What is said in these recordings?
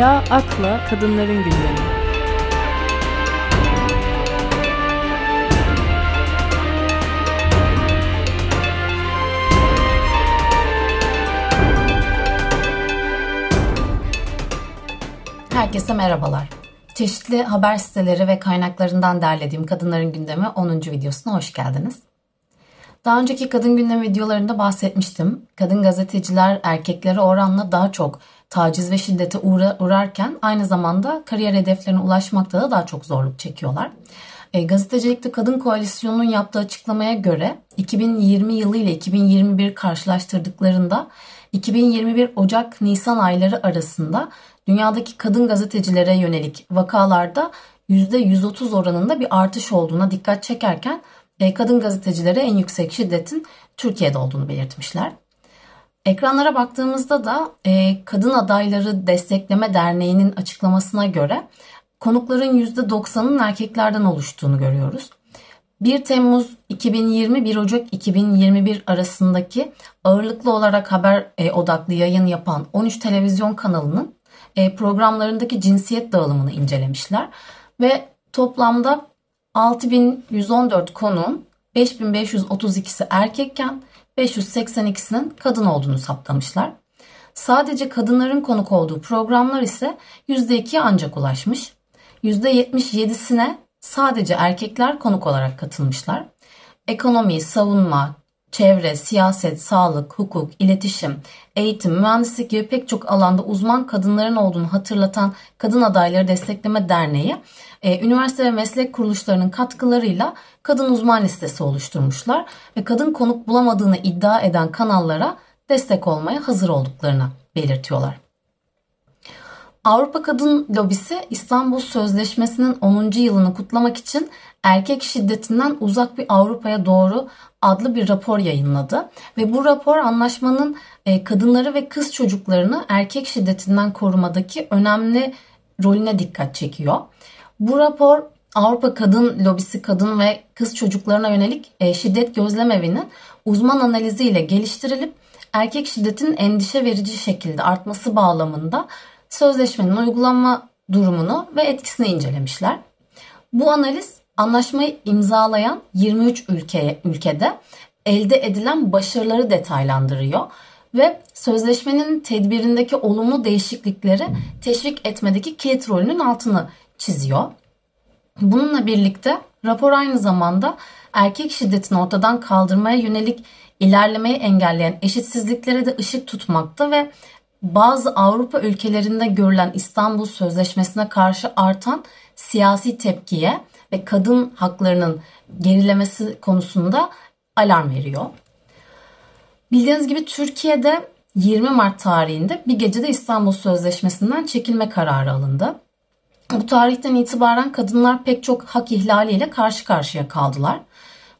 Ela Ak'la Kadınların Gündemi. Herkese merhabalar. Çeşitli haber siteleri ve kaynaklarından derlediğim Kadınların Gündemi 10. videosuna hoş geldiniz. Daha önceki kadın gündemi videolarında bahsetmiştim. Kadın gazeteciler erkeklere oranla daha çok taciz ve şiddete uğra uğrarken aynı zamanda kariyer hedeflerine ulaşmakta da daha çok zorluk çekiyorlar. E, gazetecilikte Kadın Koalisyonu'nun yaptığı açıklamaya göre 2020 yılı ile 2021 karşılaştırdıklarında 2021 Ocak-Nisan ayları arasında dünyadaki kadın gazetecilere yönelik vakalarda %130 oranında bir artış olduğuna dikkat çekerken e, kadın gazetecilere en yüksek şiddetin Türkiye'de olduğunu belirtmişler. Ekranlara baktığımızda da e, Kadın Adayları Destekleme Derneği'nin açıklamasına göre konukların %90'ının erkeklerden oluştuğunu görüyoruz. 1 Temmuz 2020 1 Ocak 2021 arasındaki ağırlıklı olarak haber e, odaklı yayın yapan 13 televizyon kanalının e, programlarındaki cinsiyet dağılımını incelemişler ve toplamda 6114 konun 5532'si erkekken 582'sinin kadın olduğunu saptamışlar. Sadece kadınların konuk olduğu programlar ise %2'ye ancak ulaşmış. %77'sine sadece erkekler konuk olarak katılmışlar. Ekonomi, savunma, çevre, siyaset, sağlık, hukuk, iletişim, eğitim, mühendislik gibi pek çok alanda uzman kadınların olduğunu hatırlatan Kadın Adayları Destekleme Derneği, e, üniversite ve meslek kuruluşlarının katkılarıyla kadın uzman listesi oluşturmuşlar ve kadın konuk bulamadığını iddia eden kanallara destek olmaya hazır olduklarını belirtiyorlar. Avrupa Kadın Lobisi İstanbul Sözleşmesi'nin 10. yılını kutlamak için Erkek Şiddetinden Uzak Bir Avrupa'ya Doğru adlı bir rapor yayınladı. Ve bu rapor anlaşmanın e, kadınları ve kız çocuklarını erkek şiddetinden korumadaki önemli rolüne dikkat çekiyor. Bu rapor Avrupa Kadın Lobisi Kadın ve Kız Çocuklarına yönelik e, şiddet gözlemevinin uzman analiziyle geliştirilip erkek şiddetinin endişe verici şekilde artması bağlamında sözleşmenin uygulanma durumunu ve etkisini incelemişler. Bu analiz anlaşmayı imzalayan 23 ülkeye, ülkede elde edilen başarıları detaylandırıyor ve sözleşmenin tedbirindeki olumlu değişiklikleri teşvik etmedeki kilit rolünün altını çiziyor. Bununla birlikte rapor aynı zamanda erkek şiddetini ortadan kaldırmaya yönelik ilerlemeyi engelleyen eşitsizliklere de ışık tutmakta ve bazı Avrupa ülkelerinde görülen İstanbul Sözleşmesi'ne karşı artan siyasi tepkiye ve kadın haklarının gerilemesi konusunda alarm veriyor. Bildiğiniz gibi Türkiye'de 20 Mart tarihinde bir gecede İstanbul Sözleşmesi'nden çekilme kararı alındı. Bu tarihten itibaren kadınlar pek çok hak ihlaliyle karşı karşıya kaldılar.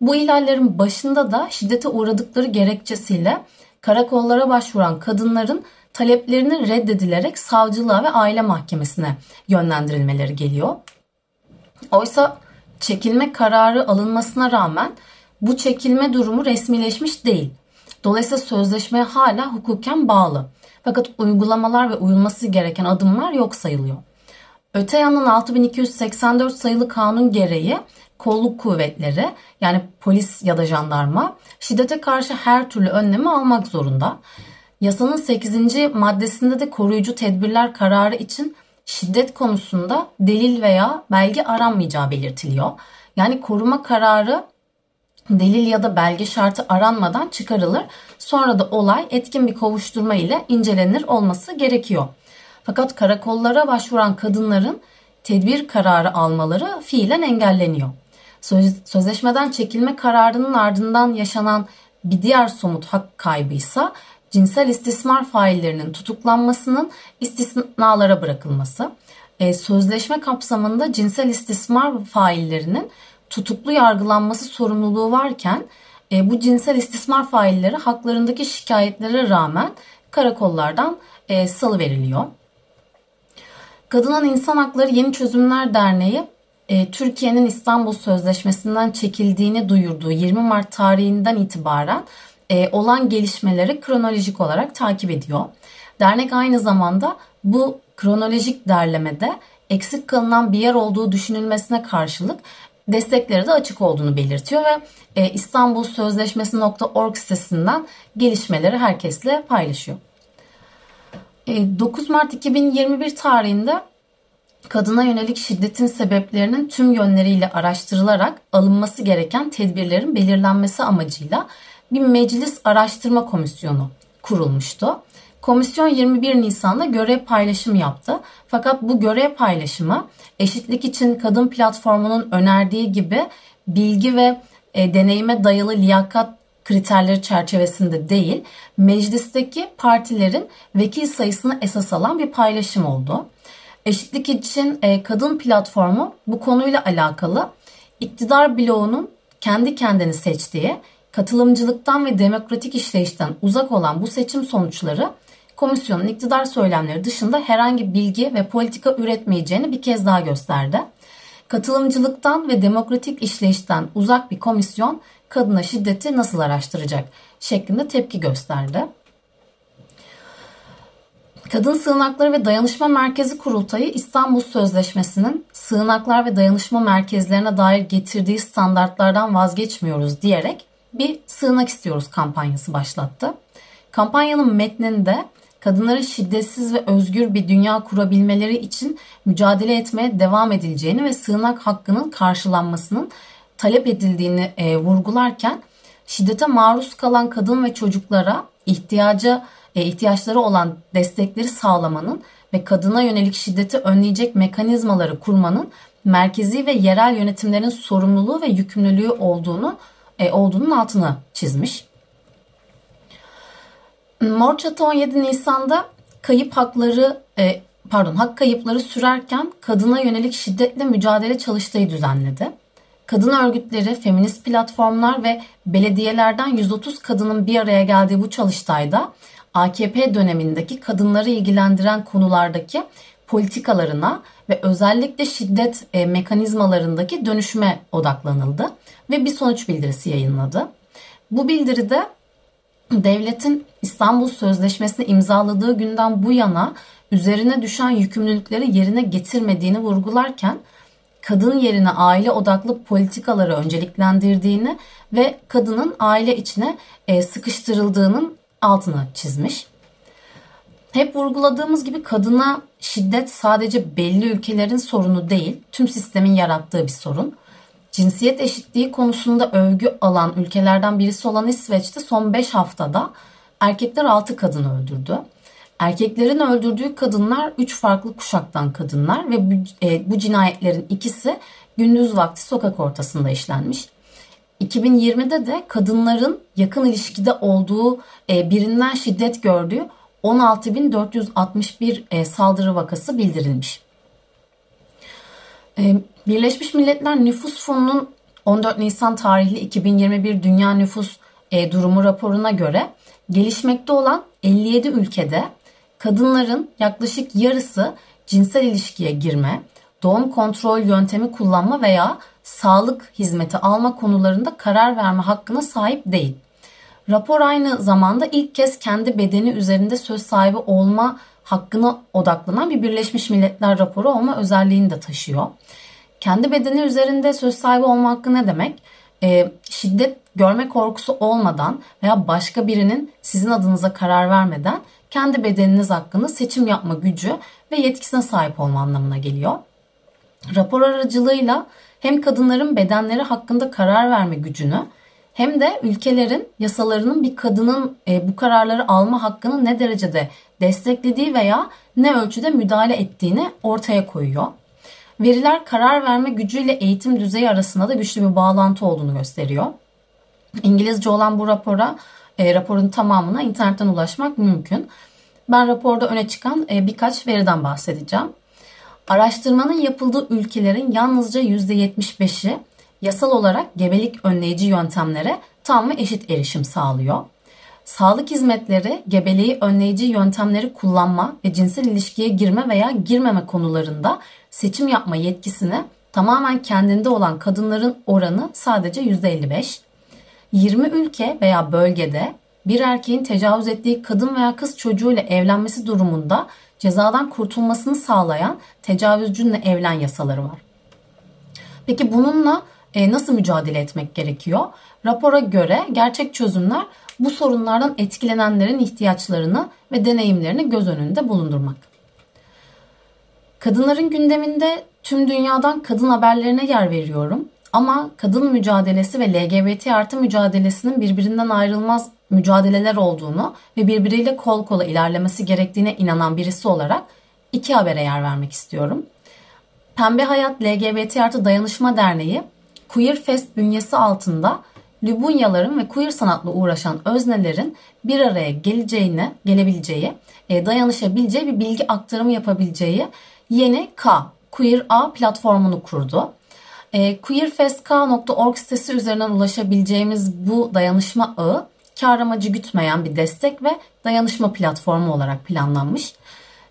Bu ihlallerin başında da şiddete uğradıkları gerekçesiyle karakollara başvuran kadınların taleplerinin reddedilerek savcılığa ve aile mahkemesine yönlendirilmeleri geliyor. Oysa çekilme kararı alınmasına rağmen bu çekilme durumu resmileşmiş değil. Dolayısıyla sözleşmeye hala hukuken bağlı. Fakat uygulamalar ve uyulması gereken adımlar yok sayılıyor. Öte yandan 6284 sayılı kanun gereği kolluk kuvvetleri yani polis ya da jandarma şiddete karşı her türlü önlemi almak zorunda. Yasanın 8. maddesinde de koruyucu tedbirler kararı için şiddet konusunda delil veya belge aranmayacağı belirtiliyor. Yani koruma kararı delil ya da belge şartı aranmadan çıkarılır. Sonra da olay etkin bir kovuşturma ile incelenir olması gerekiyor. Fakat karakollara başvuran kadınların tedbir kararı almaları fiilen engelleniyor. Sözleşmeden çekilme kararının ardından yaşanan bir diğer somut hak kaybıysa cinsel istismar faillerinin tutuklanmasının istisnalara bırakılması. E, sözleşme kapsamında cinsel istismar faillerinin tutuklu yargılanması sorumluluğu varken e, bu cinsel istismar failleri haklarındaki şikayetlere rağmen karakollardan e, salı veriliyor. Kadının İnsan Hakları Yeni Çözümler Derneği Türkiye'nin İstanbul Sözleşmesi'nden çekildiğini duyurduğu 20 Mart tarihinden itibaren e, olan gelişmeleri kronolojik olarak takip ediyor. Dernek aynı zamanda bu kronolojik derlemede eksik kalınan bir yer olduğu düşünülmesine karşılık destekleri de açık olduğunu belirtiyor ve e, İstanbul Sözleşmesi.org sitesinden gelişmeleri herkesle paylaşıyor. E, 9 Mart 2021 tarihinde kadına yönelik şiddetin sebeplerinin tüm yönleriyle araştırılarak alınması gereken tedbirlerin belirlenmesi amacıyla bir meclis araştırma komisyonu kurulmuştu. Komisyon 21 Nisan'da görev paylaşımı yaptı. Fakat bu görev paylaşımı eşitlik için kadın platformunun önerdiği gibi bilgi ve e, deneyime dayalı liyakat kriterleri çerçevesinde değil, meclisteki partilerin vekil sayısını esas alan bir paylaşım oldu. Eşitlik için e, kadın platformu bu konuyla alakalı iktidar bloğunun kendi kendini seçtiği, katılımcılıktan ve demokratik işleyişten uzak olan bu seçim sonuçları komisyonun iktidar söylemleri dışında herhangi bilgi ve politika üretmeyeceğini bir kez daha gösterdi. Katılımcılıktan ve demokratik işleyişten uzak bir komisyon kadına şiddeti nasıl araştıracak şeklinde tepki gösterdi. Kadın Sığınakları ve Dayanışma Merkezi Kurultayı İstanbul Sözleşmesi'nin sığınaklar ve dayanışma merkezlerine dair getirdiği standartlardan vazgeçmiyoruz diyerek bir sığınak istiyoruz kampanyası başlattı. Kampanyanın metninde kadınların şiddetsiz ve özgür bir dünya kurabilmeleri için mücadele etmeye devam edileceğini ve sığınak hakkının karşılanmasının talep edildiğini e, vurgularken şiddete maruz kalan kadın ve çocuklara ihtiyaca e, ihtiyaçları olan destekleri sağlamanın ve kadına yönelik şiddeti önleyecek mekanizmaları kurmanın merkezi ve yerel yönetimlerin sorumluluğu ve yükümlülüğü olduğunu e, olduğunun altını çizmiş. Mor Çatı 17 Nisan'da kayıp hakları e, pardon hak kayıpları sürerken kadına yönelik şiddetle mücadele çalıştayı düzenledi. Kadın örgütleri, feminist platformlar ve belediyelerden 130 kadının bir araya geldiği bu çalıştayda AKP dönemindeki kadınları ilgilendiren konulardaki politikalarına ve özellikle şiddet e, mekanizmalarındaki dönüşüme odaklanıldı ve bir sonuç bildirisi yayınladı. Bu bildiride devletin İstanbul Sözleşmesi'ni imzaladığı günden bu yana üzerine düşen yükümlülükleri yerine getirmediğini vurgularken kadın yerine aile odaklı politikaları önceliklendirdiğini ve kadının aile içine e, sıkıştırıldığının altını çizmiş. Hep vurguladığımız gibi kadına şiddet sadece belli ülkelerin sorunu değil, tüm sistemin yarattığı bir sorun. Cinsiyet eşitliği konusunda övgü alan ülkelerden birisi olan İsveç'te son 5 haftada erkekler 6 kadın öldürdü. Erkeklerin öldürdüğü kadınlar 3 farklı kuşaktan kadınlar ve bu, e, bu cinayetlerin ikisi gündüz vakti sokak ortasında işlenmiş. 2020'de de kadınların yakın ilişkide olduğu e, birinden şiddet gördüğü 16.461 e, saldırı vakası bildirilmiş. E, Birleşmiş Milletler Nüfus Fonu'nun 14 Nisan tarihli 2021 Dünya Nüfus e, Durumu raporuna göre gelişmekte olan 57 ülkede kadınların yaklaşık yarısı cinsel ilişkiye girme, doğum kontrol yöntemi kullanma veya sağlık hizmeti alma konularında karar verme hakkına sahip değil. Rapor aynı zamanda ilk kez kendi bedeni üzerinde söz sahibi olma hakkına odaklanan bir Birleşmiş Milletler raporu olma özelliğini de taşıyor. Kendi bedeni üzerinde söz sahibi olma hakkı ne demek? E, şiddet görme korkusu olmadan veya başka birinin sizin adınıza karar vermeden kendi bedeniniz hakkında seçim yapma gücü ve yetkisine sahip olma anlamına geliyor. Rapor aracılığıyla hem kadınların bedenleri hakkında karar verme gücünü hem de ülkelerin yasalarının bir kadının e, bu kararları alma hakkını ne derecede desteklediği veya ne ölçüde müdahale ettiğini ortaya koyuyor. Veriler karar verme gücüyle eğitim düzeyi arasında da güçlü bir bağlantı olduğunu gösteriyor. İngilizce olan bu rapora, e, raporun tamamına internetten ulaşmak mümkün. Ben raporda öne çıkan e, birkaç veriden bahsedeceğim. Araştırmanın yapıldığı ülkelerin yalnızca %75'i yasal olarak gebelik önleyici yöntemlere tam ve eşit erişim sağlıyor. Sağlık hizmetleri gebeliği önleyici yöntemleri kullanma ve cinsel ilişkiye girme veya girmeme konularında seçim yapma yetkisini tamamen kendinde olan kadınların oranı sadece %55. 20 ülke veya bölgede bir erkeğin tecavüz ettiği kadın veya kız çocuğuyla evlenmesi durumunda cezadan kurtulmasını sağlayan tecavüzcünle evlen yasaları var. Peki bununla e, nasıl mücadele etmek gerekiyor? Rapora göre gerçek çözümler bu sorunlardan etkilenenlerin ihtiyaçlarını ve deneyimlerini göz önünde bulundurmak. Kadınların gündeminde tüm dünyadan kadın haberlerine yer veriyorum. Ama kadın mücadelesi ve LGBT artı mücadelesinin birbirinden ayrılmaz mücadeleler olduğunu ve birbiriyle kol kola ilerlemesi gerektiğine inanan birisi olarak iki habere yer vermek istiyorum. Pembe Hayat LGBT artı Dayanışma Derneği Queer Fest bünyesi altında Lübunyaların ve queer sanatla uğraşan öznelerin bir araya geleceğine, gelebileceği, e, dayanışabileceği bir bilgi aktarımı yapabileceği yeni K, Queer A platformunu kurdu. E, queerfestk.org sitesi üzerinden ulaşabileceğimiz bu dayanışma ağı kar amacı gütmeyen bir destek ve dayanışma platformu olarak planlanmış.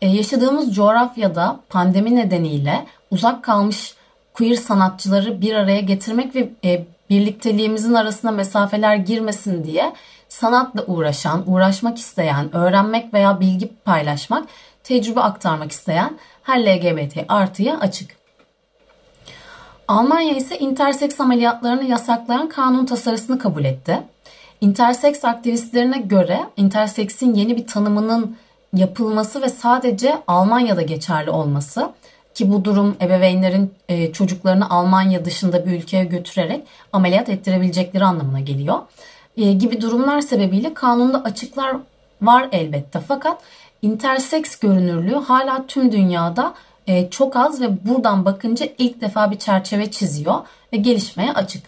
E, yaşadığımız coğrafyada pandemi nedeniyle uzak kalmış queer sanatçıları bir araya getirmek ve e, birlikteliğimizin arasına mesafeler girmesin diye sanatla uğraşan, uğraşmak isteyen, öğrenmek veya bilgi paylaşmak, tecrübe aktarmak isteyen her LGBT artıya açık. Almanya ise interseks ameliyatlarını yasaklayan kanun tasarısını kabul etti. Interseks aktivistlerine göre interseksin yeni bir tanımının yapılması ve sadece Almanya'da geçerli olması ki bu durum ebeveynlerin e, çocuklarını Almanya dışında bir ülkeye götürerek ameliyat ettirebilecekleri anlamına geliyor. E, gibi durumlar sebebiyle kanunda açıklar var elbette fakat interseks görünürlüğü hala tüm dünyada e, çok az ve buradan bakınca ilk defa bir çerçeve çiziyor ve gelişmeye açık.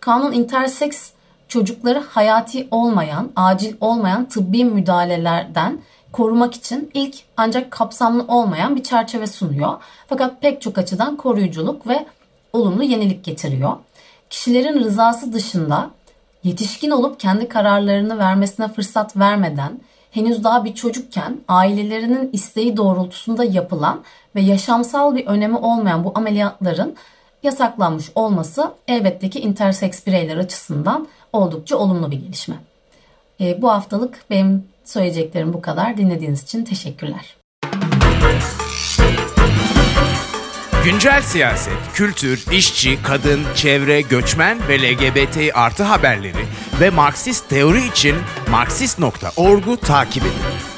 Kanun interseks çocukları hayati olmayan, acil olmayan tıbbi müdahalelerden korumak için ilk ancak kapsamlı olmayan bir çerçeve sunuyor. Fakat pek çok açıdan koruyuculuk ve olumlu yenilik getiriyor. Kişilerin rızası dışında yetişkin olup kendi kararlarını vermesine fırsat vermeden henüz daha bir çocukken ailelerinin isteği doğrultusunda yapılan ve yaşamsal bir önemi olmayan bu ameliyatların yasaklanmış olması elbette ki interseks bireyler açısından oldukça olumlu bir gelişme. E, bu haftalık benim söyleyeceklerim bu kadar. Dinlediğiniz için teşekkürler. Güncel siyaset, kültür, işçi, kadın, çevre, göçmen ve LGBT artı haberleri ve Marksist teori için Marksist.org'u takip edin.